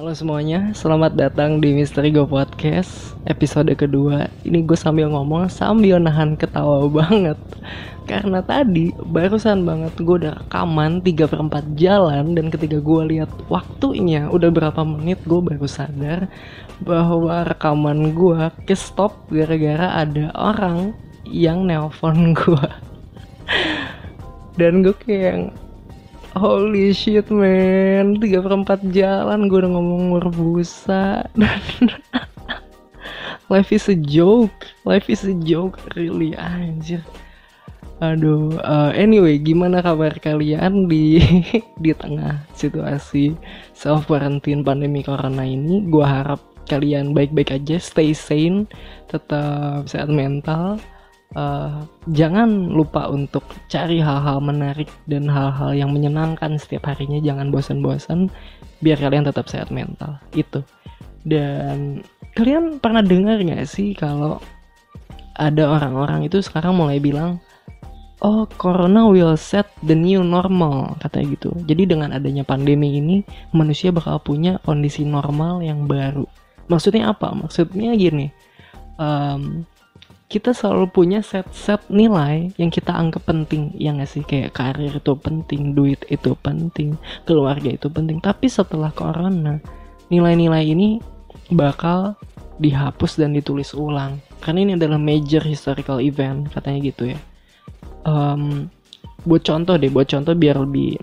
Halo semuanya, selamat datang di Misteri Go Podcast episode kedua. Ini gue sambil ngomong sambil nahan ketawa banget Karena tadi barusan banget gue udah rekaman 3 per 4 jalan Dan ketika gue lihat waktunya udah berapa menit gue baru sadar Bahwa rekaman gue ke stop gara-gara ada orang yang nelpon gue Dan gue kayak Holy shit man. 3 per 4 jalan gue udah ngomong berbusa Dan Life is a joke. Life is a joke Really anjir. Aduh uh, Anyway gimana kabar kalian di di tengah situasi self quarantine pandemi corona ini? Gue harap kalian baik-baik aja Stay sane Tetap sehat mental uh, jangan lupa untuk cari hal-hal menarik dan hal-hal yang menyenangkan setiap harinya. Jangan bosan-bosan biar kalian tetap sehat mental. Itu. Dan kalian pernah dengar nggak sih kalau ada orang-orang itu sekarang mulai bilang oh corona will set the new normal katanya gitu. Jadi dengan adanya pandemi ini manusia bakal punya kondisi normal yang baru. Maksudnya apa? Maksudnya gini um, kita selalu punya set-set nilai yang kita anggap penting yang nggak sih? Kayak karir itu penting duit itu penting keluarga itu penting. Tapi setelah corona nilai-nilai ini bakal dihapus dan ditulis ulang. Karena ini adalah major historical event katanya gitu ya. Um, buat contoh deh buat contoh biar lebih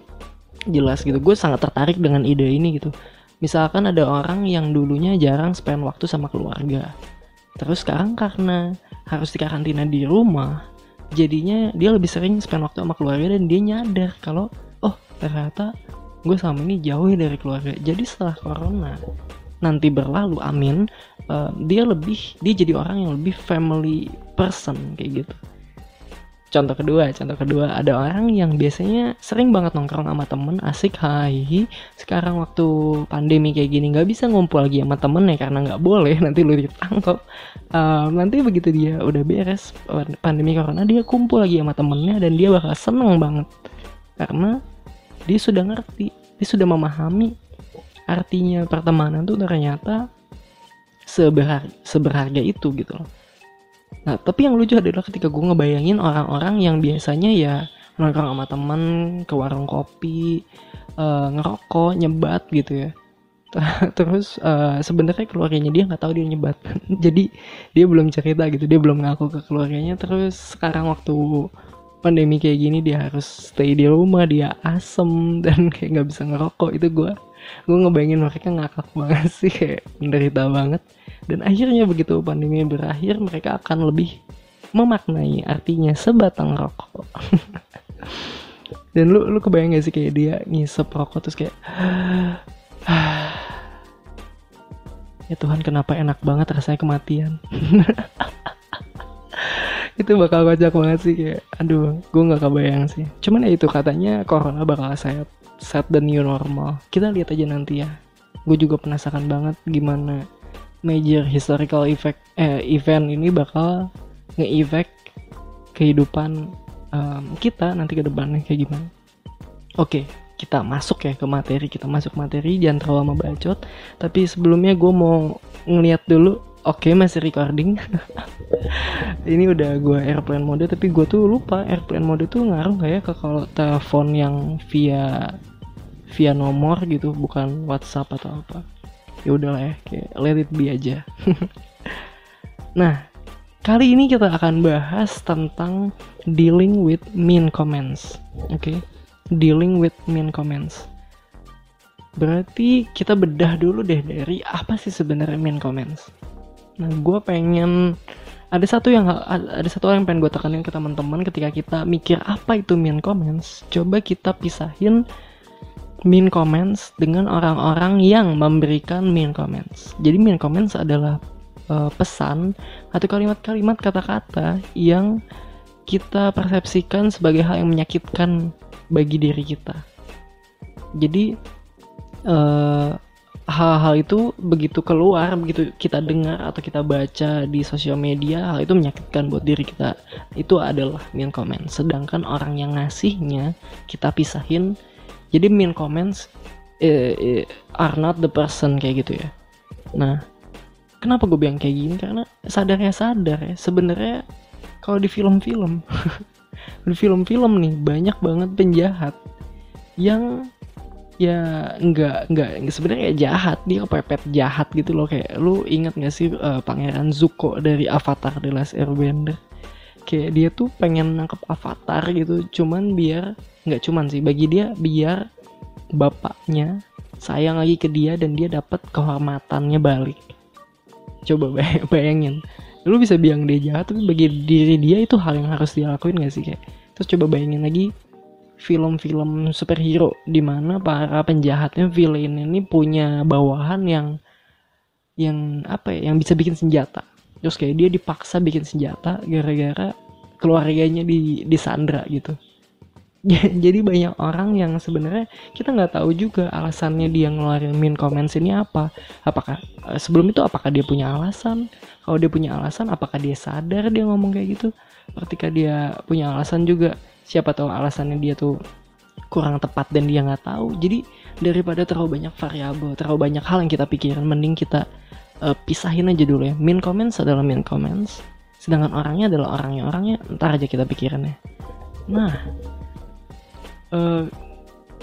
jelas gitu. Gue sangat tertarik dengan ide ini gitu. Misalkan ada orang yang dulunya jarang spend waktu sama keluarga. Terus sekarang karena harus dikarantina di rumah jadinya dia lebih sering spend waktu sama keluarga dan dia nyadar kalau oh ternyata gue sama ini jauh dari keluarga. Jadi setelah corona nanti berlalu amin uh, dia lebih dia jadi orang yang lebih family person kayak gitu contoh kedua contoh kedua. Ada orang yang biasanya sering banget nongkrong sama temen. Asik hai. Sekarang waktu pandemi kayak gini nggak bisa ngumpul lagi sama temen ya karena nggak boleh. Nanti lu ditangkap. Uh, nanti begitu dia udah beres pandemi corona dia kumpul lagi sama temennya dan dia bakal seneng banget. Karena dia sudah ngerti dia sudah memahami artinya pertemanan tuh ternyata seberharga, seberharga itu gitu loh Nah, tapi yang lucu adalah ketika gue ngebayangin orang-orang yang biasanya ya nongkrong sama temen ke warung kopi, uh, ngerokok, nyebat gitu ya. Terus uh, sebenarnya keluarganya dia nggak tahu dia nyebat, jadi dia belum cerita gitu, dia belum ngaku ke keluarganya. Terus sekarang waktu pandemi kayak gini dia harus stay di rumah, dia asem dan kayak nggak bisa ngerokok. Itu gue gue ngebayangin mereka ngakak banget sih kayak menderita banget dan akhirnya begitu pandemi berakhir mereka akan lebih memaknai artinya sebatang rokok. Dan lu lu kebayang gak sih kayak dia ngisep rokok terus kayak ya Tuhan kenapa enak banget rasanya kematian? Itu bakal kocak banget sih kayak aduh gue nggak kebayang sih. Cuman ya itu katanya corona bakal set set the new normal. Kita lihat aja nanti ya. Gue juga penasaran banget gimana major historical effect eh, event ini bakal nge-effect kehidupan um, kita nanti ke depannya kayak gimana. Oke, kita masuk ya ke materi, kita masuk materi jangan terlalu lama bacot. Tapi sebelumnya gue mau ngeliat dulu. Oke, masih recording. ini udah gue airplane mode tapi gue tuh lupa airplane mode tuh ngaruh kayak ke kalau telepon yang via via nomor gitu bukan WhatsApp atau apa ya udahlah ya kayak let it be aja. Nah kali ini kita akan bahas tentang dealing with mean comments. Oke okay? dealing with mean comments. Berarti kita bedah dulu deh dari apa sih sebenarnya mean comments. Nah gue pengen ada satu yang ada satu yang pengen gue tekanin ke teman-teman ketika kita mikir apa itu mean comments. Coba kita pisahin mean comments dengan orang-orang yang memberikan mean comments. Jadi mean comments adalah uh, pesan atau kalimat-kalimat kata-kata yang kita persepsikan sebagai hal yang menyakitkan bagi diri kita. Jadi uh, hal-hal itu begitu keluar, begitu kita dengar atau kita baca di sosial media, hal itu menyakitkan buat diri kita. Itu adalah mean comment. Sedangkan orang yang ngasihnya kita pisahin jadi mean comments uh, uh, are not the person kayak gitu ya. Nah kenapa gue bilang kayak gini? Karena sadar ya sadar ya. Sebenarnya kalau di film-film di film-film nih banyak banget penjahat yang ya nggak nggak sebenarnya jahat. Dia kepepet jahat gitu loh. Kayak lu inget gak sih uh, pangeran Zuko dari Avatar The Last Airbender kayak dia tuh pengen nangkep Avatar gitu cuman biar nggak cuman sih bagi dia biar bapaknya sayang lagi ke dia dan dia dapat kehormatannya balik. Coba bayangin lu bisa bilang dia jahat tapi bagi diri dia itu hal yang harus dia lakuin gak sih kayak? Terus coba bayangin lagi film-film superhero di mana para penjahatnya villain ini punya bawahan yang yang apa ya yang bisa bikin senjata terus kayak dia dipaksa bikin senjata gara-gara keluarganya di disandra gitu. Jadi banyak orang yang sebenarnya kita nggak tahu juga alasannya dia ngeluarin min comments ini apa. Apakah eh, sebelum itu apakah dia punya alasan? Kalau dia punya alasan apakah dia sadar dia ngomong kayak gitu? Ketika dia punya alasan juga siapa tahu alasannya dia tuh kurang tepat dan dia nggak tahu. Jadi daripada terlalu banyak variabel terlalu banyak hal yang kita pikirin mending kita uh, pisahin aja dulu ya. Min comments adalah min comments. Sedangkan orangnya adalah orangnya. Orangnya ntar aja kita pikirin ya. Nah uh,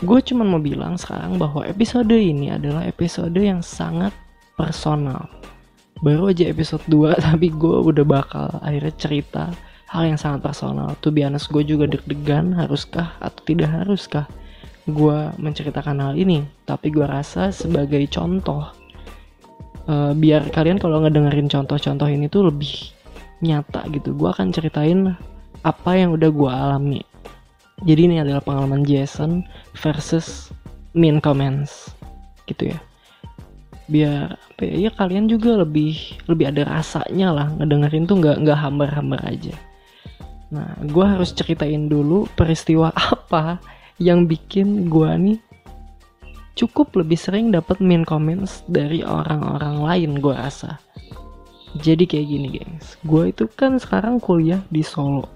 gue cuman mau bilang sekarang bahwa episode ini adalah episode yang sangat personal. Baru aja episode 2 tapi gue udah bakal akhirnya cerita hal yang sangat personal. Tuh biasa gue juga deg-degan haruskah atau tidak haruskah gue menceritakan hal ini. Tapi gue rasa sebagai contoh, uh, biar kalian kalau ngedengerin contoh-contoh ini tuh lebih nyata gitu. Gue akan ceritain apa yang udah gue alami. Jadi ini adalah pengalaman Jason versus mean comments gitu ya biar ya, ya kalian juga lebih lebih ada rasanya lah ngedengerin tuh nggak nggak hambar-hambar aja Nah, gue harus ceritain dulu peristiwa apa yang bikin gue nih cukup lebih sering dapat min comments dari orang-orang lain gue rasa. Jadi kayak gini gengs, gue itu kan sekarang kuliah di Solo.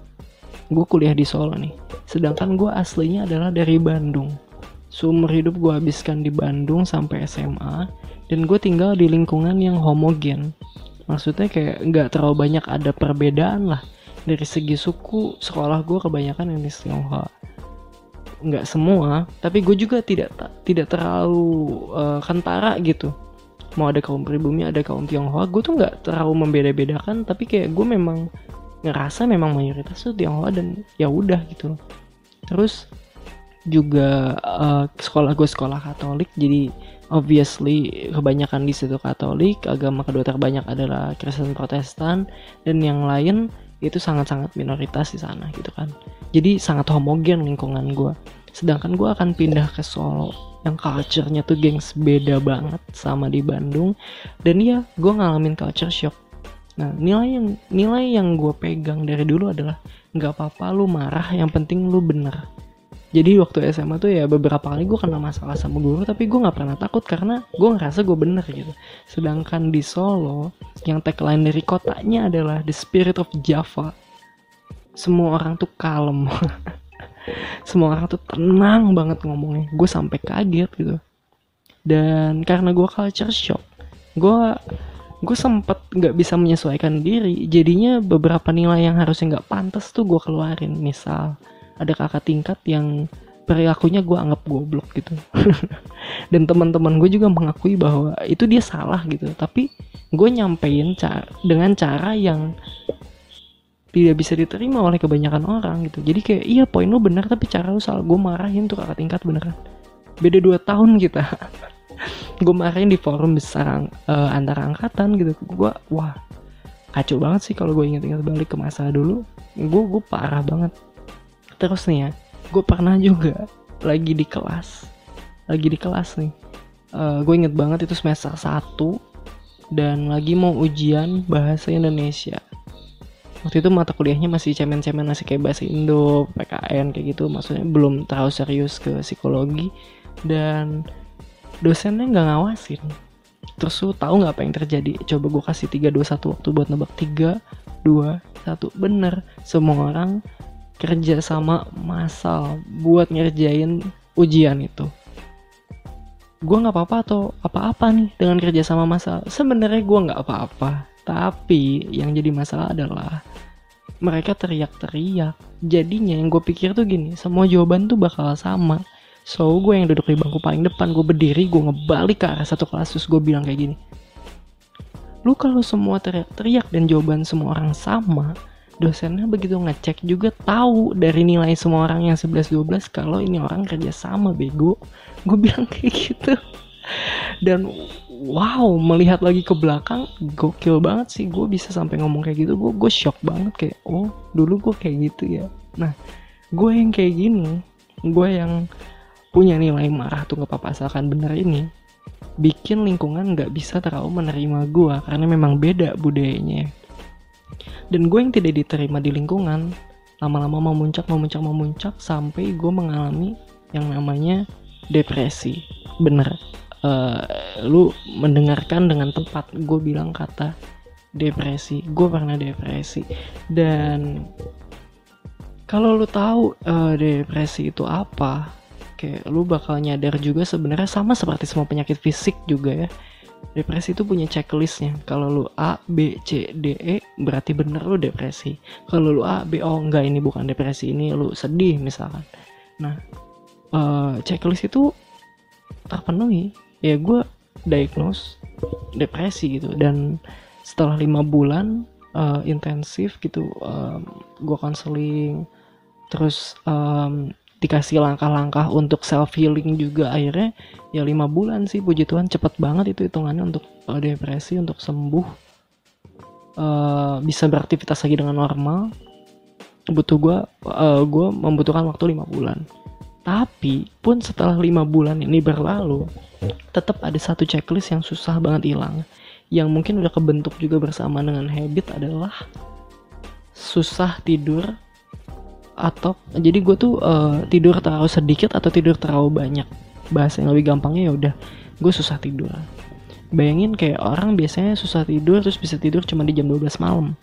Gue kuliah di Solo nih, sedangkan gue aslinya adalah dari Bandung. Seumur hidup gue habiskan di Bandung sampai SMA, dan gue tinggal di lingkungan yang homogen. Maksudnya kayak nggak terlalu banyak ada perbedaan lah dari segi suku sekolah gue kebanyakan yang di Tionghoa nggak semua tapi gue juga tidak tidak terlalu uh, kentara gitu. Mau ada kaum pribumi ada kaum Tionghoa gue tuh nggak terlalu membeda-bedakan tapi kayak gue memang ngerasa memang mayoritas tuh Tionghoa dan ya udah gitu. Terus juga uh, sekolah gue sekolah Katolik jadi obviously kebanyakan di situ Katolik agama kedua terbanyak adalah Kristen Protestan dan yang lain itu sangat-sangat minoritas di sana gitu kan jadi sangat homogen lingkungan gue sedangkan gue akan pindah ke Solo yang culture-nya tuh gengs beda banget sama di Bandung. Dan ya gue ngalamin culture shock. Nah nilai yang nilai yang gue pegang dari dulu adalah nggak apa-apa lu marah yang penting lu bener. Jadi waktu SMA tuh ya beberapa kali gue kena masalah sama guru tapi gue nggak pernah takut karena gue ngerasa gue bener gitu. Sedangkan di Solo yang tagline dari kotanya adalah the spirit of Java semua orang tuh kalem. Semua orang tuh tenang banget ngomongnya. Gue sampai kaget gitu. Dan karena gue culture shock gue gue sempet nggak bisa menyesuaikan diri. Jadinya beberapa nilai yang harusnya nggak pantas tuh gue keluarin. Misal ada kakak tingkat yang perilakunya gue anggap goblok gitu. Dan teman-teman gue juga mengakui bahwa itu dia salah gitu. Tapi gue nyampein cara dengan cara yang tidak bisa diterima oleh kebanyakan orang gitu. Jadi kayak iya poin lu benar tapi cara lu salah. Gue marahin tuh kakak tingkat beneran. Beda dua tahun kita. Gue marahin di forum besar uh, antara angkatan gitu. Gue wah kacau banget sih kalau gue inget-inget balik ke masa dulu. Gue gue parah banget. Terus nih ya gue pernah juga lagi di kelas lagi di kelas nih. Uh, gue inget banget itu semester 1 dan lagi mau ujian bahasa Indonesia waktu itu mata kuliahnya masih cemen-cemen masih kayak bahasa Indo, PKN kayak gitu. Maksudnya belum terlalu serius ke psikologi. Dan dosennya nggak ngawasin. Terus lu tahu nggak apa yang terjadi? Coba gue kasih 3 2 1 waktu buat nebak 3 2 1 bener semua orang kerja sama massal buat ngerjain ujian itu. Gue nggak apa-apa atau apa-apa nih dengan kerja sama masalah sebenarnya gue nggak apa-apa. Tapi yang jadi masalah adalah mereka teriak-teriak. Jadinya yang gue pikir tuh gini semua jawaban tuh bakal sama. So gue yang duduk di bangku paling depan gue berdiri gue ngebalik ke arah satu kelas terus gue bilang kayak gini. Lu kalau semua teriak-teriak dan jawaban semua orang sama dosennya begitu ngecek juga tahu dari nilai semua orang yang 11-12 kalau ini orang kerja sama bego. Gue bilang kayak gitu. Dan wow melihat lagi ke belakang gokil banget sih. Gue bisa sampai ngomong kayak gitu gue gue shock banget kayak oh dulu gue kayak gitu ya. Nah gue yang kayak gini gue yang punya nilai marah tuh nggak apa-apa asalkan bener ini bikin lingkungan nggak bisa terlalu menerima gue karena memang beda budayanya. Dan gue yang tidak diterima di lingkungan lama-lama memuncak memuncak memuncak sampai gue mengalami yang namanya depresi. Bener uh, lu mendengarkan dengan tepat. Gue bilang kata depresi. Gue pernah depresi. Dan kalau lu tahu uh, depresi itu apa kayak lu bakal nyadar juga sebenarnya sama seperti semua penyakit fisik juga ya. Depresi itu punya checklistnya. Kalau lu A B C D E berarti bener lu depresi. Kalau lu A B oh enggak ini bukan depresi ini lu sedih misalkan. Nah uh, checklist itu terpenuhi ya gue diagnose depresi gitu. Dan setelah lima bulan uh, intensif gitu um, gue konseling terus um, dikasih langkah-langkah untuk self healing juga. Akhirnya ya lima bulan sih puji Tuhan cepet banget itu hitungannya untuk uh, depresi untuk sembuh. Uh, bisa beraktivitas lagi dengan normal. Butuh gue uh, gue membutuhkan waktu lima bulan tapi pun setelah lima bulan ini berlalu tetap ada satu checklist yang susah banget hilang. Yang mungkin udah kebentuk juga bersama dengan habit adalah susah tidur atau jadi gue tuh uh, tidur terlalu sedikit atau tidur terlalu banyak. Bahasa yang lebih gampangnya ya udah gue susah tidur. Bayangin kayak orang biasanya susah tidur terus bisa tidur cuma di jam 12 malam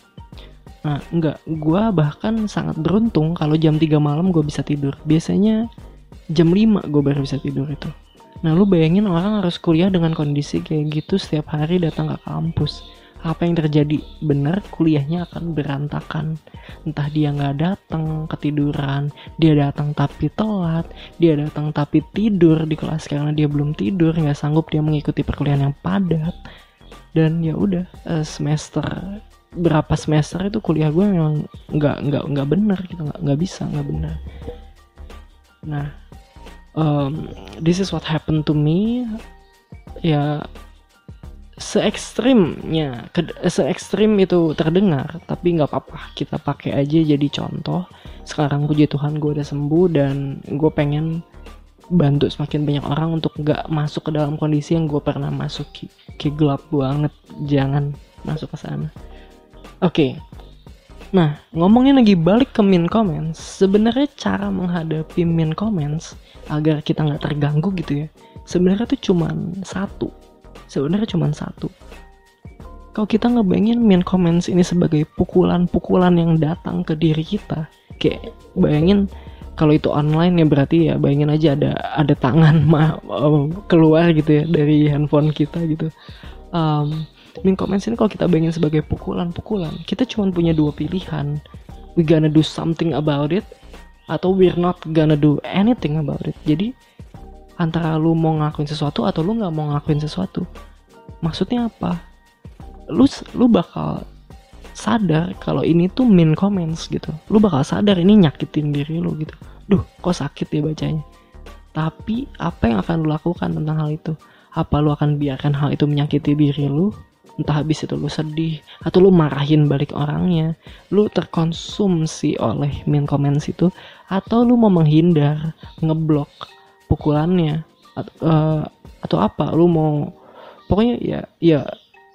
nah enggak. Gue bahkan sangat beruntung kalau jam 3 malam gue bisa tidur. Biasanya jam 5 gue baru bisa tidur itu. Nah lu bayangin orang harus kuliah dengan kondisi kayak gitu setiap hari datang ke kampus. Apa yang terjadi? Benar kuliahnya akan berantakan. Entah dia nggak datang ketiduran dia datang tapi telat dia datang tapi tidur di kelas karena dia belum tidur nggak sanggup dia mengikuti perkuliahan yang padat. Dan ya udah eh, semester berapa semester itu kuliah gue memang nggak nggak nggak benar gitu nggak bisa nggak benar nah um, this is what happened to me. Ya se ekstrimnya se ekstrim itu terdengar tapi nggak apa-apa. Kita pakai aja jadi contoh. Sekarang puji Tuhan gue udah sembuh dan gue pengen bantu semakin banyak orang untuk nggak masuk ke dalam kondisi yang gue pernah masuki. Kayak gelap banget jangan masuk ke sana oke. Okay. nah ngomongin lagi balik ke min comments. Sebenarnya cara menghadapi min comments agar kita nggak terganggu gitu ya sebenarnya tuh cuman satu. Sebenarnya cuma satu. Kalau kita ngebayangin main comments ini sebagai pukulan-pukulan yang datang ke diri kita kayak bayangin kalau itu online ya berarti ya bayangin aja ada ada tangan ma keluar gitu ya dari handphone kita gitu. Um, main comments ini kalau kita bayangin sebagai pukulan-pukulan kita cuma punya dua pilihan. We gonna do something about it atau we're not gonna do anything about it. Jadi antara lu mau ngakuin sesuatu atau lu nggak mau ngakuin sesuatu maksudnya apa? Lu lu bakal sadar kalau ini tuh min comments gitu. Lu bakal sadar ini nyakitin diri lu gitu. Duh kok sakit ya bacanya? Tapi apa yang akan lu lakukan tentang hal itu? Apa lu akan biarkan hal itu menyakiti diri lu entah habis itu lu sedih atau lu marahin balik orangnya lu terkonsumsi oleh min comments itu atau lu mau menghindar ngeblok pukulannya atau, uh, eh, atau apa lu mau pokoknya ya ya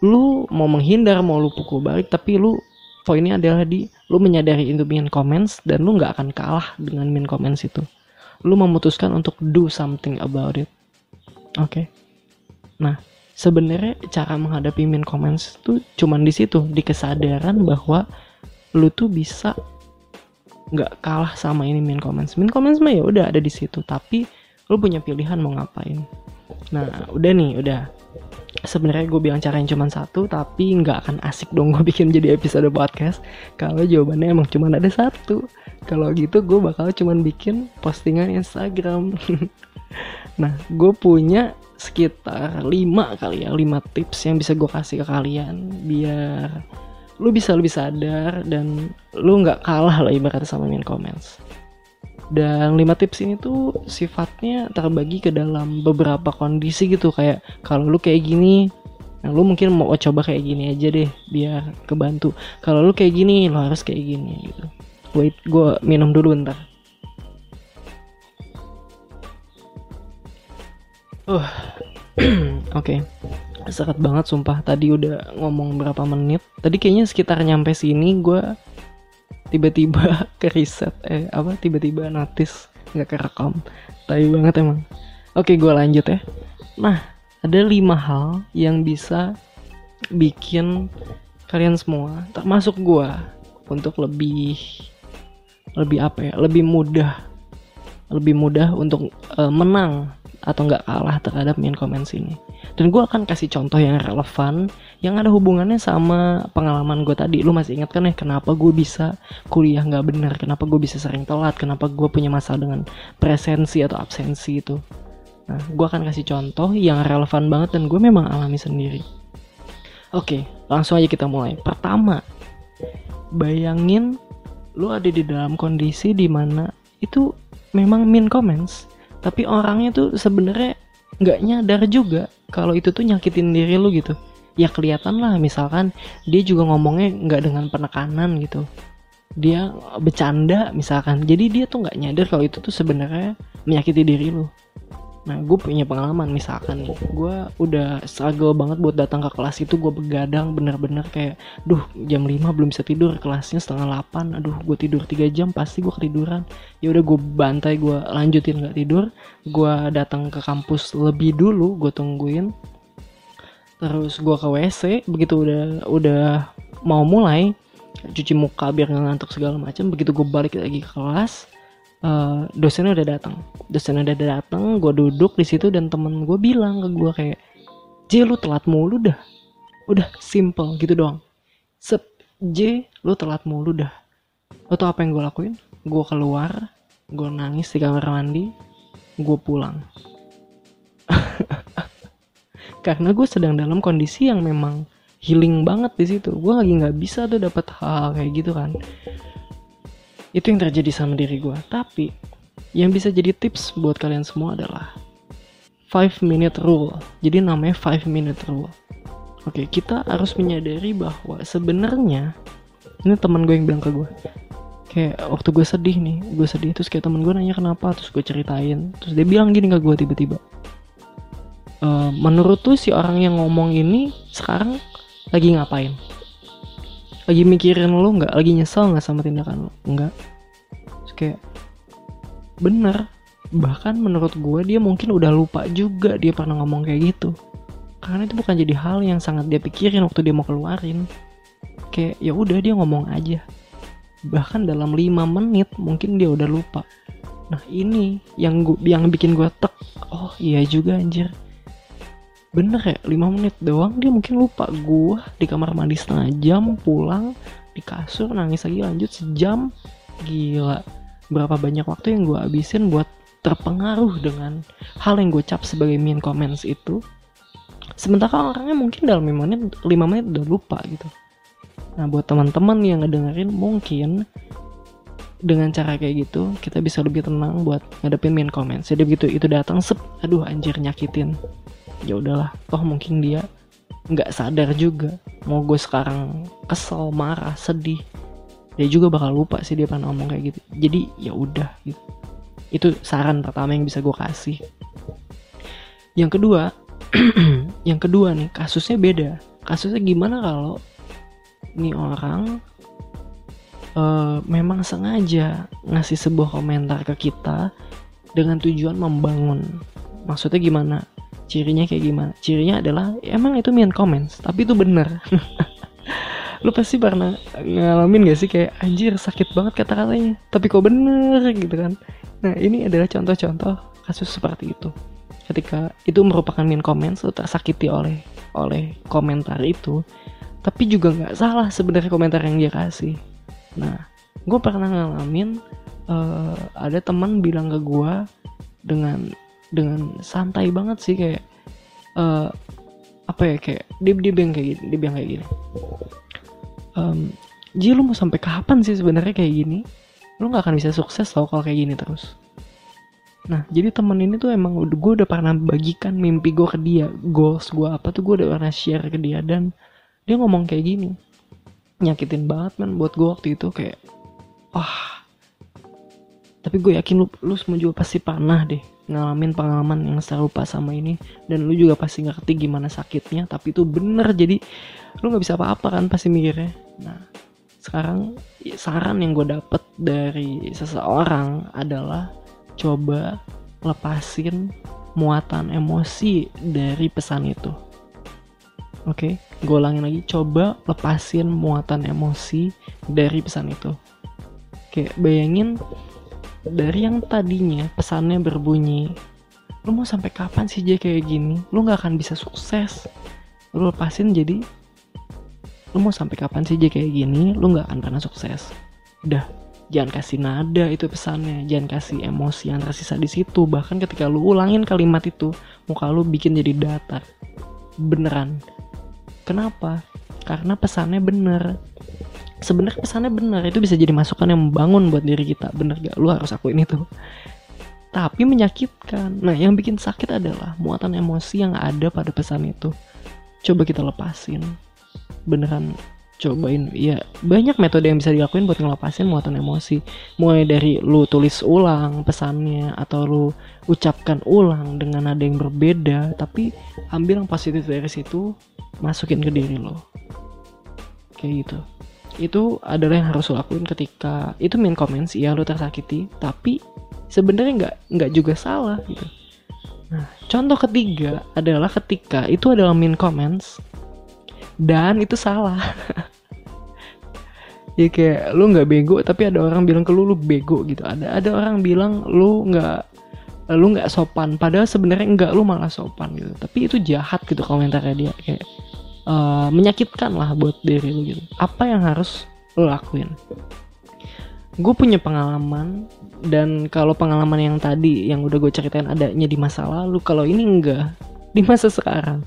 lu mau menghindar mau lu pukul balik tapi lu poinnya adalah di lu menyadari itu min comments dan lu nggak akan kalah dengan min comments itu lu memutuskan untuk do something about it oke okay? nah sebenarnya cara menghadapi min comments itu cuman di situ di kesadaran bahwa lu tuh bisa nggak kalah sama ini min comments. Min comments mah ya udah ada di situ tapi lu punya pilihan mau ngapain. Nah udah nih udah. Sebenarnya gue bilang caranya cuma satu tapi nggak akan asik dong gue bikin jadi episode podcast kalau jawabannya emang cuma ada satu. Kalau gitu gue bakal cuman bikin postingan Instagram. Nah gue punya sekitar 5 kali ya 5 tips yang bisa gue kasih ke kalian biar lu bisa lebih sadar dan lu nggak kalah lah ibaratnya sama main comments. Dan 5 tips ini tuh sifatnya terbagi ke dalam beberapa kondisi gitu kayak kalau lu kayak gini nah lu mungkin mau coba kayak gini aja deh biar kebantu. Kalau lu kayak gini lo harus kayak gini gitu. Wait gue minum dulu bentar uh oke. Okay. serat banget sumpah. Tadi udah ngomong berapa menit. Tadi kayaknya sekitar nyampe sini gue tiba-tiba ke riset eh apa tiba-tiba notice nggak kerekam. Tapi banget emang. Oke gue lanjut ya. Nah ada lima hal yang bisa bikin kalian semua termasuk gue untuk lebih lebih apa ya lebih mudah lebih mudah untuk uh, menang atau nggak kalah terhadap main comments ini. Dan gue akan kasih contoh yang relevan yang ada hubungannya sama pengalaman gue tadi. Lu masih ingat kan ya kenapa gue bisa kuliah nggak benar kenapa gue bisa sering telat? Kenapa gue punya masalah dengan presensi atau absensi itu? Nah gue akan kasih contoh yang relevan banget dan gue memang alami sendiri. Oke langsung aja kita mulai. Pertama bayangin lu ada di dalam kondisi di mana itu memang min comments tapi orangnya tuh sebenarnya nggak nyadar juga kalau itu tuh nyakitin diri lu gitu. Ya kelihatan lah misalkan dia juga ngomongnya nggak dengan penekanan gitu. Dia bercanda misalkan. Jadi dia tuh nggak nyadar kalau itu tuh sebenarnya menyakiti diri lu Nah gue punya pengalaman misalkan nih. Gue udah struggle banget buat datang ke kelas itu Gue begadang bener-bener kayak Duh jam 5 belum bisa tidur Kelasnya setengah 8 Aduh gue tidur 3 jam pasti gue ketiduran. Ya udah gue bantai gue lanjutin gak tidur Gue datang ke kampus lebih dulu Gue tungguin. Terus gue ke WC Begitu udah udah mau mulai Cuci muka biar gak ngantuk segala macam Begitu gue balik lagi ke kelas uh, dosennya udah datang. Dosennya udah datang gue duduk di situ dan temen gue bilang ke gue kayak J lu telat mulu dah. Udah simple gitu doang. Sep J lu telat mulu dah. Lo tau apa yang gue lakuin? Gue keluar gue nangis di kamar mandi gue pulang. Karena gue sedang dalam kondisi yang memang healing banget di situ. Gue lagi nggak bisa tuh dapat hal kayak gitu kan itu yang terjadi sama diri gue tapi yang bisa jadi tips buat kalian semua adalah 5 minute rule. Jadi namanya 5 minute rule. Oke kita harus menyadari bahwa sebenarnya ini teman gue yang bilang ke gue kayak waktu gue sedih nih gue sedih terus kayak temen gue nanya kenapa terus gue ceritain terus dia bilang gini ke gue tiba-tiba. E, menurut tuh si orang yang ngomong ini sekarang lagi ngapain lagi mikirin lo nggak? Lagi nyesel nggak sama tindakan lo nggak. Kayak bener. Bahkan menurut gue dia mungkin udah lupa juga dia pernah ngomong kayak gitu. Karena itu bukan jadi hal yang sangat dia pikirin waktu dia mau keluarin. Kayak ya udah dia ngomong aja. Bahkan dalam 5 menit mungkin dia udah lupa. Nah ini yang gua, yang bikin gue tek. Oh iya juga anjir bener ya 5 menit doang dia mungkin lupa. Gua di kamar mandi setengah jam pulang di kasur nangis lagi lanjut sejam. Gila berapa banyak waktu yang gua habisin buat terpengaruh dengan hal yang gue cap sebagai mean comments itu. Sementara orangnya mungkin dalam 5 menit 5 menit udah lupa gitu. Nah buat teman-teman yang ngedengerin mungkin dengan cara kayak gitu kita bisa lebih tenang buat ngadepin mean comments. Jadi begitu itu datang sep aduh anjir nyakitin ya udahlah toh mungkin dia nggak sadar juga. Mau gue sekarang kesel marah sedih dia juga bakal lupa sih dia pernah ngomong kayak gitu. Jadi ya udah gitu. Itu saran pertama yang bisa gue kasih. Yang kedua yang kedua nih kasusnya beda. Kasusnya gimana kalau nih orang uh, memang sengaja ngasih sebuah komentar ke kita dengan tujuan membangun? Maksudnya gimana cirinya kayak gimana. Cirinya adalah emang itu mean comments tapi itu bener. Lu pasti pernah ngalamin gak sih kayak anjir sakit banget kata-katanya tapi kok bener? Gitu kan. Nah ini adalah contoh-contoh kasus seperti itu. Ketika itu merupakan min comments lu tersakiti oleh oleh komentar itu tapi juga nggak salah sebenarnya komentar yang dia kasih. Nah gue pernah ngalamin uh, ada teman bilang ke gue dengan dengan santai banget sih kayak uh, apa ya kayak dia dia bilang kayak gini dia bilang kayak gini. Um, Ji lu mau sampai kapan sih sebenarnya kayak gini? Lu nggak akan bisa sukses tau kalau kayak gini terus. Nah, jadi temen ini tuh emang gue udah pernah bagikan mimpi gue ke dia, goals gue apa tuh gue udah pernah share ke dia dan dia ngomong kayak gini, nyakitin banget man buat gue waktu itu kayak, wah. Tapi gue yakin lu, lu semua juga pasti pernah deh ngalamin pengalaman yang serupa sama ini dan lu juga pasti ngerti gimana sakitnya tapi itu bener jadi lu nggak bisa apa-apa kan pasti mikirnya nah sekarang saran yang gue dapet dari seseorang adalah coba lepasin muatan emosi dari pesan itu. Oke, okay? gue ulangin lagi, coba lepasin muatan emosi dari pesan itu. Kayak bayangin dari yang tadinya pesannya berbunyi, lu mau sampai kapan sih jadi kayak gini? Lu nggak akan bisa sukses. Lu lepasin jadi, lu mau sampai kapan sih jadi kayak gini? Lu nggak akan pernah sukses. Udah, jangan kasih nada itu pesannya jangan kasih emosi yang tersisa di situ bahkan ketika lu ulangin kalimat itu muka lu bikin jadi datar beneran kenapa karena pesannya bener sebenarnya pesannya bener itu bisa jadi masukan yang membangun buat diri kita. Bener gak? Lu harus akuin itu. Tapi menyakitkan. Nah yang bikin sakit adalah muatan emosi yang ada pada pesan itu. Coba kita lepasin. Beneran cobain. Ya banyak metode yang bisa dilakuin buat ngelepasin muatan emosi. Mulai dari lu tulis ulang pesannya atau lu ucapkan ulang dengan nada yang berbeda tapi ambil yang positif dari situ masukin ke diri lo. Kayak gitu itu adalah yang harus lo lakuin ketika itu main comments ya lo tersakiti. Tapi sebenarnya nggak nggak juga salah gitu. Nah contoh ketiga adalah ketika itu adalah main comments dan itu salah. Ya kayak lu nggak bego tapi ada orang bilang ke lu lu bego gitu. Ada ada orang bilang lu nggak lu nggak sopan. Padahal sebenarnya enggak lu malah sopan gitu. Tapi itu jahat gitu komentarnya dia. Kayak uh, menyakitkan lah buat diri lu gitu. Apa yang harus lu lakuin? Gue punya pengalaman dan kalau pengalaman yang tadi yang udah gue ceritain adanya di masa lalu kalau ini enggak di masa sekarang.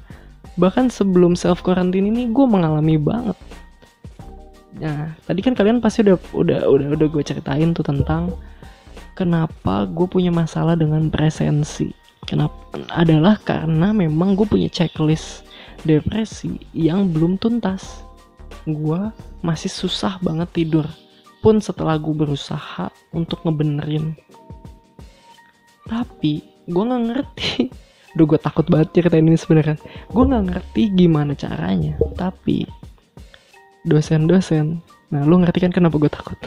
Bahkan sebelum self quarantine ini gue mengalami banget. Nah tadi kan kalian pasti udah udah udah udah gue ceritain tuh tentang kenapa gue punya masalah dengan presensi. Kenapa adalah karena memang gue punya checklist depresi yang belum tuntas. Gue masih susah banget tidur pun setelah gue berusaha untuk ngebenerin. Tapi gue nggak ngerti. Duh gue takut banget ceritain ini sebenarnya. Gue nggak ngerti gimana caranya Tapi Dosen-dosen Nah lu ngerti kan kenapa gue takut?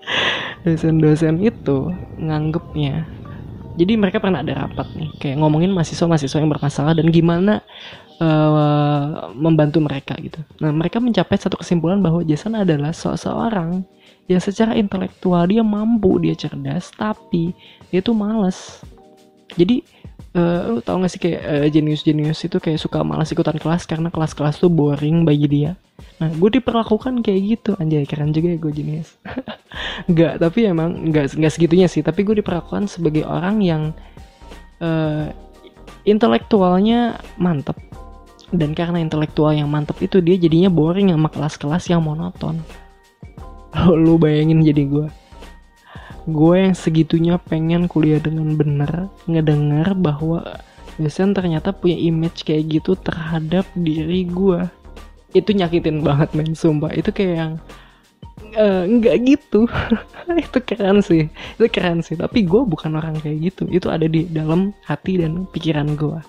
Dosen-dosen itu Nganggepnya Jadi mereka pernah ada rapat nih Kayak ngomongin mahasiswa-mahasiswa yang bermasalah Dan gimana uh, Membantu mereka gitu. Nah mereka mencapai satu kesimpulan bahwa Jason adalah seseorang Yang secara intelektual dia mampu Dia cerdas Tapi dia tuh males. Jadi uh, lu tau gak sih kayak uh, jenius-jenius itu kayak suka malas ikutan kelas karena kelas-kelas tuh boring bagi dia. Nah gue diperlakukan kayak gitu. Anjay keren juga ya gue jenius. Nggak tapi emang nggak nggak segitunya sih. Tapi gue diperlakukan sebagai orang yang uh, intelektualnya mantep. Dan karena intelektual yang mantep itu dia jadinya boring sama kelas-kelas yang monoton. Lu bayangin jadi gue gue yang segitunya pengen kuliah dengan bener ngedengar bahwa Dosen ternyata punya image kayak gitu terhadap diri gue. Itu nyakitin banget men sumpah. Itu kayak yang uh, gitu. Itu keren sih. Itu keren sih. Tapi gue bukan orang kayak gitu. Itu ada di dalam hati dan pikiran gue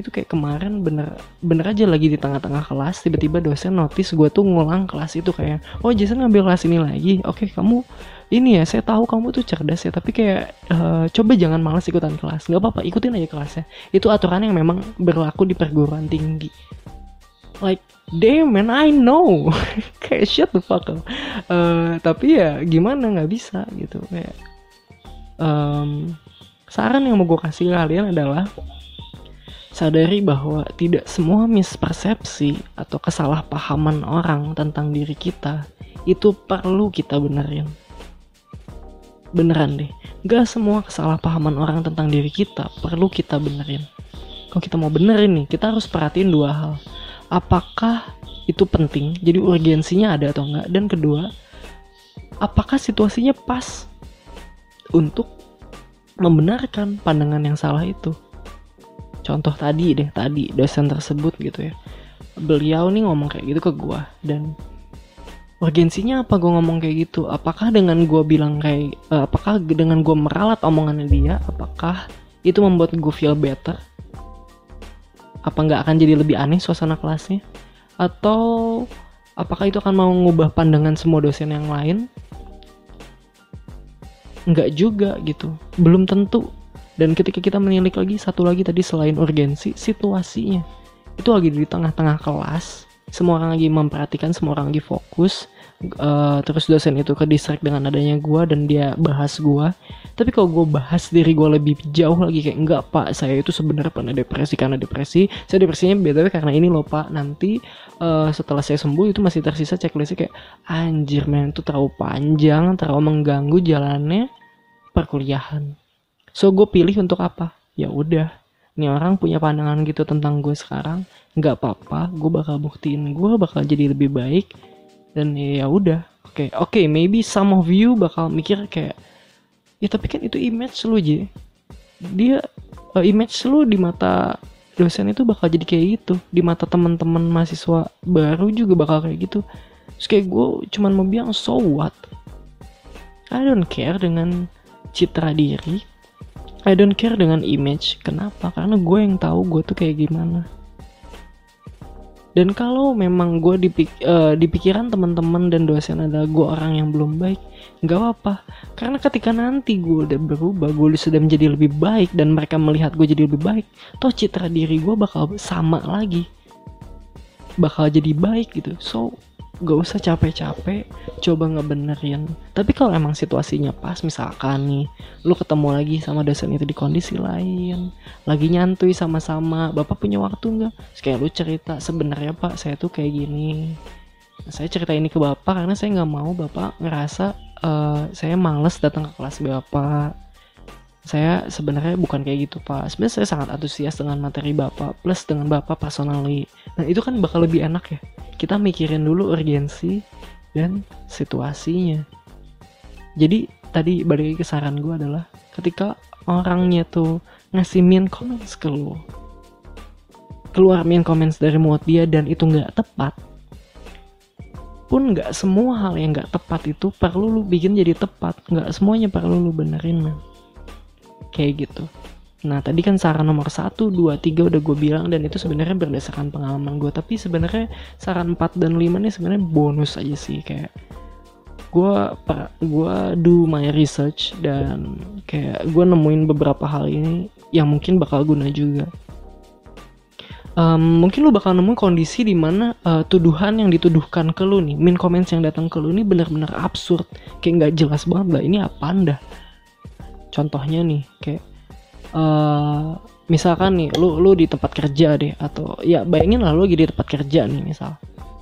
itu kayak kemarin bener bener aja lagi di tengah-tengah kelas tiba-tiba dosen notice gue tuh ngulang kelas itu kayak oh Jason ngambil kelas ini lagi? Oke kamu ini ya saya tahu kamu tuh cerdas ya tapi kayak uh, coba jangan malas ikutan kelas nggak apa-apa ikutin aja kelasnya. Itu aturan yang memang berlaku di perguruan tinggi. Like damn man I know. Kayak shut the fuck up. Uh, tapi ya gimana? Nggak bisa gitu. Kayak um, saran yang mau gue kasih kalian adalah sadari bahwa tidak semua mispersepsi atau kesalahpahaman orang tentang diri kita itu perlu kita benerin. Beneran deh, gak semua kesalahpahaman orang tentang diri kita perlu kita benerin. Kalau kita mau benerin nih, kita harus perhatiin dua hal. Apakah itu penting, jadi urgensinya ada atau enggak? Dan kedua, apakah situasinya pas untuk membenarkan pandangan yang salah itu? Contoh tadi deh tadi dosen tersebut gitu ya. Beliau nih ngomong kayak gitu ke gue dan urgensinya apa gue ngomong kayak gitu? Apakah dengan gue bilang kayak uh, apakah dengan gue meralat omongannya dia apakah itu membuat gue feel better? Apa nggak akan jadi lebih aneh suasana kelasnya? Atau apakah itu akan mau mengubah pandangan semua dosen yang lain? Nggak juga gitu. Belum tentu dan ketika kita menilik lagi satu lagi tadi selain urgensi, situasinya itu lagi di tengah-tengah kelas, semua orang lagi memperhatikan, semua orang lagi fokus. Uh, terus dosen itu ke distrik dengan adanya gue dan dia bahas gue. Tapi kalau gue bahas diri gue lebih jauh lagi kayak enggak pak, saya itu sebenarnya pernah depresi karena depresi. Saya depresinya btw karena ini loh pak. Nanti uh, setelah saya sembuh itu masih tersisa checklistnya kayak anjir men itu terlalu panjang, terlalu mengganggu jalannya perkuliahan so gue pilih untuk apa? Ya udah. Ini orang punya pandangan gitu tentang gue sekarang. Nggak apa-apa gue bakal buktiin gue bakal jadi lebih baik. Dan ya udah. Oke okay, oke okay, maybe some of you bakal mikir kayak ya tapi kan itu image lu aja dia uh, image lu di mata dosen itu bakal jadi kayak gitu. Di mata teman-teman mahasiswa baru juga bakal kayak gitu. Terus kayak gue cuman mau bilang so what? I don't care dengan citra diri I don't care dengan image. Kenapa? Karena gue yang tahu gue tuh kayak gimana. Dan kalau memang gue dipik uh, di pikiran teman-teman dan dosen adalah gue orang yang belum baik, nggak apa-apa. Karena ketika nanti gue udah berubah, gue sudah menjadi lebih baik dan mereka melihat gue jadi lebih baik, toh citra diri gue bakal sama lagi, bakal jadi baik gitu. So gak usah capek-capek coba ngebenerin. Tapi kalau emang situasinya pas misalkan nih lu ketemu lagi sama dosen itu di kondisi lain lagi nyantui sama-sama bapak punya waktu nggak? Kayak lu cerita sebenarnya pak saya tuh kayak gini. Saya cerita ini ke bapak karena saya nggak mau bapak ngerasa uh, saya males datang ke kelas bapak saya sebenarnya bukan kayak gitu pak. Sebenarnya saya sangat antusias dengan materi bapak plus dengan bapak personally. Nah itu kan bakal lebih enak ya. Kita mikirin dulu urgensi dan situasinya. Jadi tadi balik ke saran gue adalah ketika orangnya tuh ngasih mean comments ke lu keluar mean comments dari mulut dia dan itu nggak tepat pun nggak semua hal yang nggak tepat itu perlu lu bikin jadi tepat. Nggak semuanya perlu lu benerin man kayak gitu. Nah tadi kan saran nomor satu dua tiga udah gue bilang dan itu sebenarnya berdasarkan pengalaman gue tapi sebenarnya saran 4 dan 5 nih sebenarnya bonus aja sih kayak gue gue do my research dan kayak gue nemuin beberapa hal ini yang mungkin bakal guna juga. Um, mungkin lu bakal nemuin kondisi di mana uh, tuduhan yang dituduhkan ke lu nih, min comments yang datang ke lu ini benar-benar absurd, kayak nggak jelas banget lah ini apa anda contohnya nih kayak uh, misalkan nih lu lu di tempat kerja deh atau ya bayangin lah lu lagi di tempat kerja nih misal.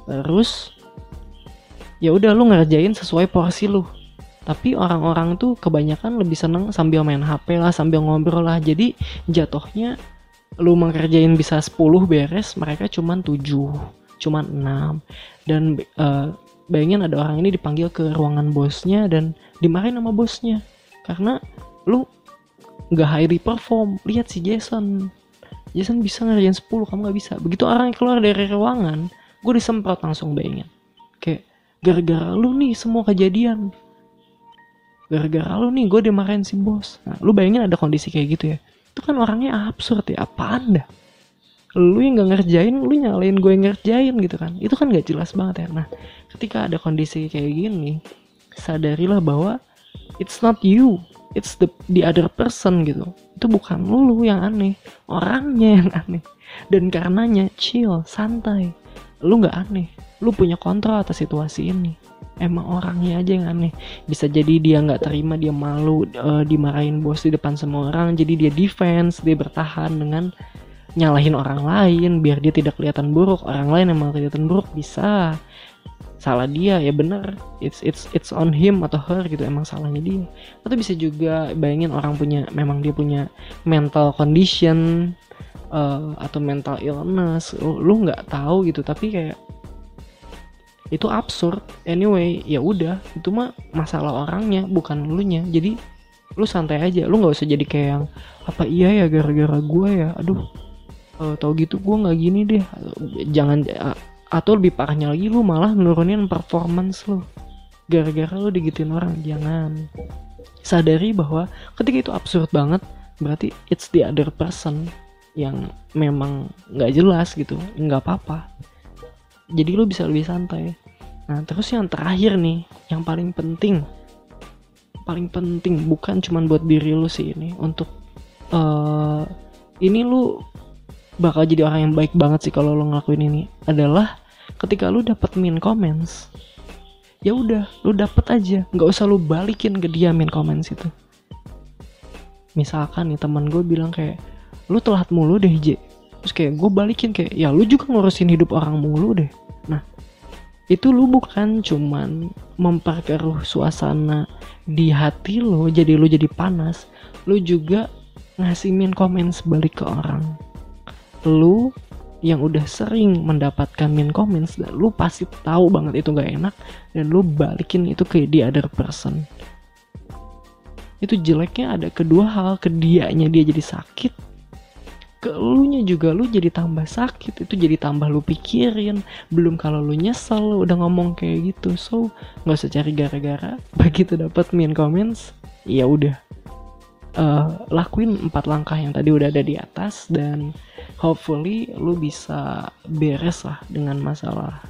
Terus ya udah lu ngerjain sesuai porsi lu. Tapi orang-orang tuh kebanyakan lebih seneng sambil main HP lah sambil ngobrol lah. Jadi jatuhnya lu mengerjain bisa 10 beres mereka cuman 7 cuman 6 dan uh, bayangin ada orang ini dipanggil ke ruangan bosnya dan dimarahin sama bosnya. Karena lu nggak highly perform. Lihat si Jason. Jason bisa ngerjain 10 kamu nggak bisa. Begitu orang yang keluar dari ruangan gue disemprot langsung bayangin kayak gara-gara lu nih semua kejadian. Gara-gara lu nih gue dimarahin si bos. Nah lu bayangin ada kondisi kayak gitu ya. Itu kan orangnya absurd ya. Apa anda lu yang gak ngerjain lu nyalain gue yang ngerjain gitu kan. Itu kan gak jelas banget ya. Nah ketika ada kondisi kayak gini sadarilah bahwa it's not you it's the the other person gitu. Itu bukan lu yang aneh. Orangnya yang aneh. Dan karenanya chill santai. Lu nggak aneh. Lu punya kontrol atas situasi ini. Emang orangnya aja yang aneh. Bisa jadi dia nggak terima dia malu uh, dimarahin bos di depan semua orang. Jadi dia defense dia bertahan dengan nyalahin orang lain biar dia tidak kelihatan buruk. Orang lain malah kelihatan buruk bisa salah dia ya bener it's it's it's on him atau her gitu emang salahnya dia. Atau bisa juga bayangin orang punya memang dia punya mental condition uh, atau mental illness lu nggak tahu gitu tapi kayak itu absurd. Anyway ya udah itu mah masalah orangnya bukan lu nya jadi lu santai aja. Lu nggak usah jadi kayak yang apa iya ya gara-gara gue ya? Aduh uh, tau gitu gue nggak gini deh. Jangan uh, atau lebih parahnya lagi lu malah nurunin performance lu. Gara-gara lu digituin orang jangan. Sadari bahwa ketika itu absurd banget berarti it's the other person yang memang nggak jelas gitu nggak apa-apa. Jadi lu bisa lebih santai. Nah terus yang terakhir nih yang paling penting paling penting bukan cuman buat diri lu sih ini untuk uh, ini lu bakal jadi orang yang baik banget sih kalau lo ngelakuin ini adalah ketika lu dapat min comments ya udah lu dapet aja. Nggak usah lu balikin ke dia min comments itu. Misalkan nih teman gue bilang kayak lu telat mulu deh J. Terus kayak gue balikin kayak ya lu juga ngurusin hidup orang mulu deh. Nah itu lu bukan cuman memperkeruh suasana di hati lo jadi lu jadi panas lu juga ngasih min comments balik ke orang. Lu yang udah sering mendapatkan min comments dan lu pasti tahu banget itu gak enak dan lu balikin itu ke the other person. Itu jeleknya ada kedua hal ke dianya dia jadi sakit ke elunya juga lu jadi tambah sakit itu jadi tambah lu pikirin. Belum kalau lu nyesel lu udah ngomong kayak gitu. So nggak usah cari gara-gara. Begitu dapat min comments ya udah uh, lakuin empat langkah yang tadi udah ada di atas dan hopefully lu bisa beres lah dengan masalah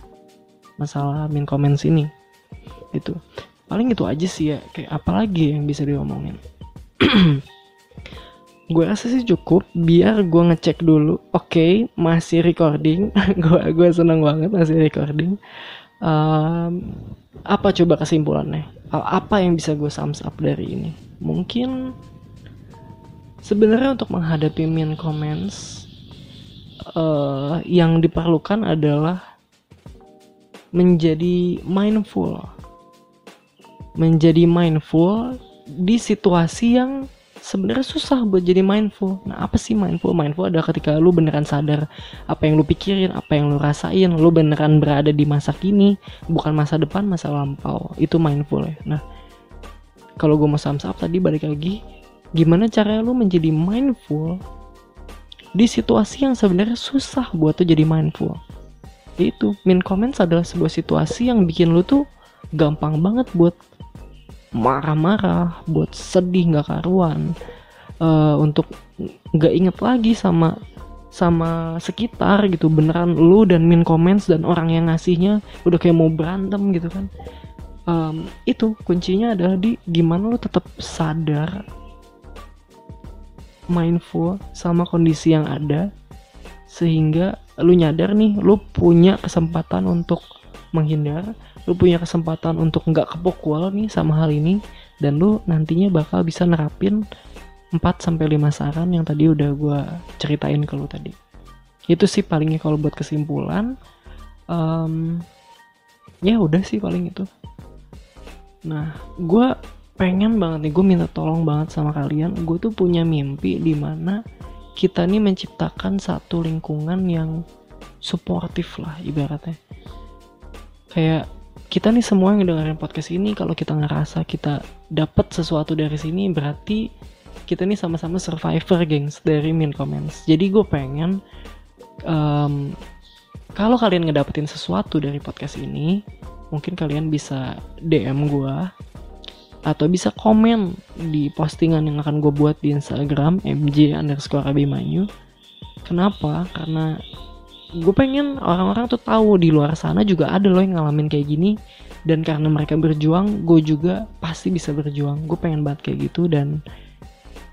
masalah min comments ini. Itu paling itu aja sih ya kayak apalagi yang bisa diomongin? Gue rasa sih cukup biar gue ngecek dulu oke okay, masih recording. Gue gue seneng banget masih recording. Um, apa coba kesimpulannya? Apa yang bisa gue sums up dari ini? Mungkin sebenarnya untuk menghadapi min comments uh, yang diperlukan adalah menjadi mindful menjadi mindful di situasi yang sebenarnya susah buat jadi mindful. Nah, apa sih mindful? Mindful adalah ketika lu beneran sadar apa yang lu pikirin, apa yang lu rasain, lu beneran berada di masa kini, bukan masa depan, masa lampau. Itu mindful ya. Nah, kalau gue mau sums up tadi balik lagi gimana caranya lu menjadi mindful di situasi yang sebenarnya susah buat tuh jadi mindful? Itu min comments adalah sebuah situasi yang bikin lu tuh gampang banget buat marah-marah buat sedih nggak karuan uh, untuk nggak inget lagi sama sama sekitar gitu. Beneran lu dan min comments dan orang yang ngasihnya udah kayak mau berantem gitu kan. Um, itu kuncinya adalah di gimana lu tetap sadar mindful sama kondisi yang ada sehingga lu nyadar nih lu punya kesempatan untuk menghindar lu punya kesempatan untuk nggak kepukul nih sama hal ini dan lu nantinya bakal bisa nerapin 4 sampai 5 saran yang tadi udah gue ceritain ke lu tadi. Itu sih palingnya kalau buat kesimpulan um, ya udah sih paling itu. Nah gue pengen banget nih gue minta tolong banget sama kalian. Gue tuh punya mimpi di mana kita nih menciptakan satu lingkungan yang suportif lah ibaratnya. Kayak kita nih semua yang dengerin podcast ini kalau kita ngerasa kita dapat sesuatu dari sini berarti kita nih sama-sama survivor gengs dari min comments. Jadi gue pengen um, kalau kalian ngedapetin sesuatu dari podcast ini mungkin kalian bisa DM gue atau bisa komen di postingan yang akan gue buat di Instagram mj underscore abimanyu. Kenapa? Karena gue pengen orang-orang tuh tahu di luar sana juga ada loh yang ngalamin kayak gini. Dan karena mereka berjuang gue juga pasti bisa berjuang. Gue pengen banget kayak gitu dan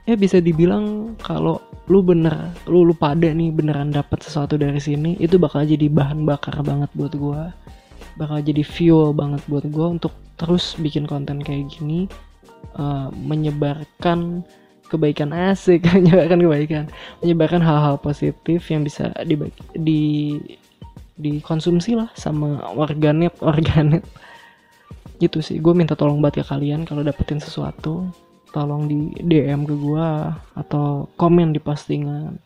ya bisa dibilang kalau lu bener lu lu pada nih beneran dapat sesuatu dari sini itu bakal jadi bahan bakar banget buat gua bakal jadi fuel banget buat gua untuk terus bikin konten kayak gini uh, menyebarkan kebaikan asik menyebarkan kebaikan menyebarkan hal-hal positif yang bisa di di dikonsumsi lah sama warganet warganet. Gitu sih gue minta tolong banget ke kalian kalau dapetin sesuatu tolong di DM ke gue atau komen di postingan.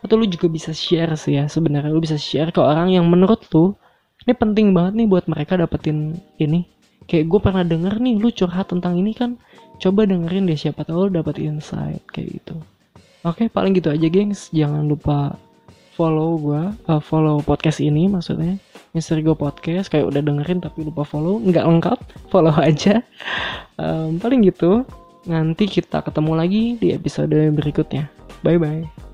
Atau lu juga bisa share sih ya sebenarnya lu bisa share ke orang yang menurut lu ini penting banget nih buat mereka dapetin ini. Kayak gue pernah denger nih lu curhat tentang ini kan coba dengerin deh siapa tahu lu dapet insight kayak gitu. Oke paling gitu aja gengs. Jangan lupa follow gue uh, follow podcast ini maksudnya. Mister Go Podcast kayak udah dengerin tapi lupa follow. Nggak lengkap follow aja. Um, paling gitu nanti kita ketemu lagi di episode berikutnya. Bye bye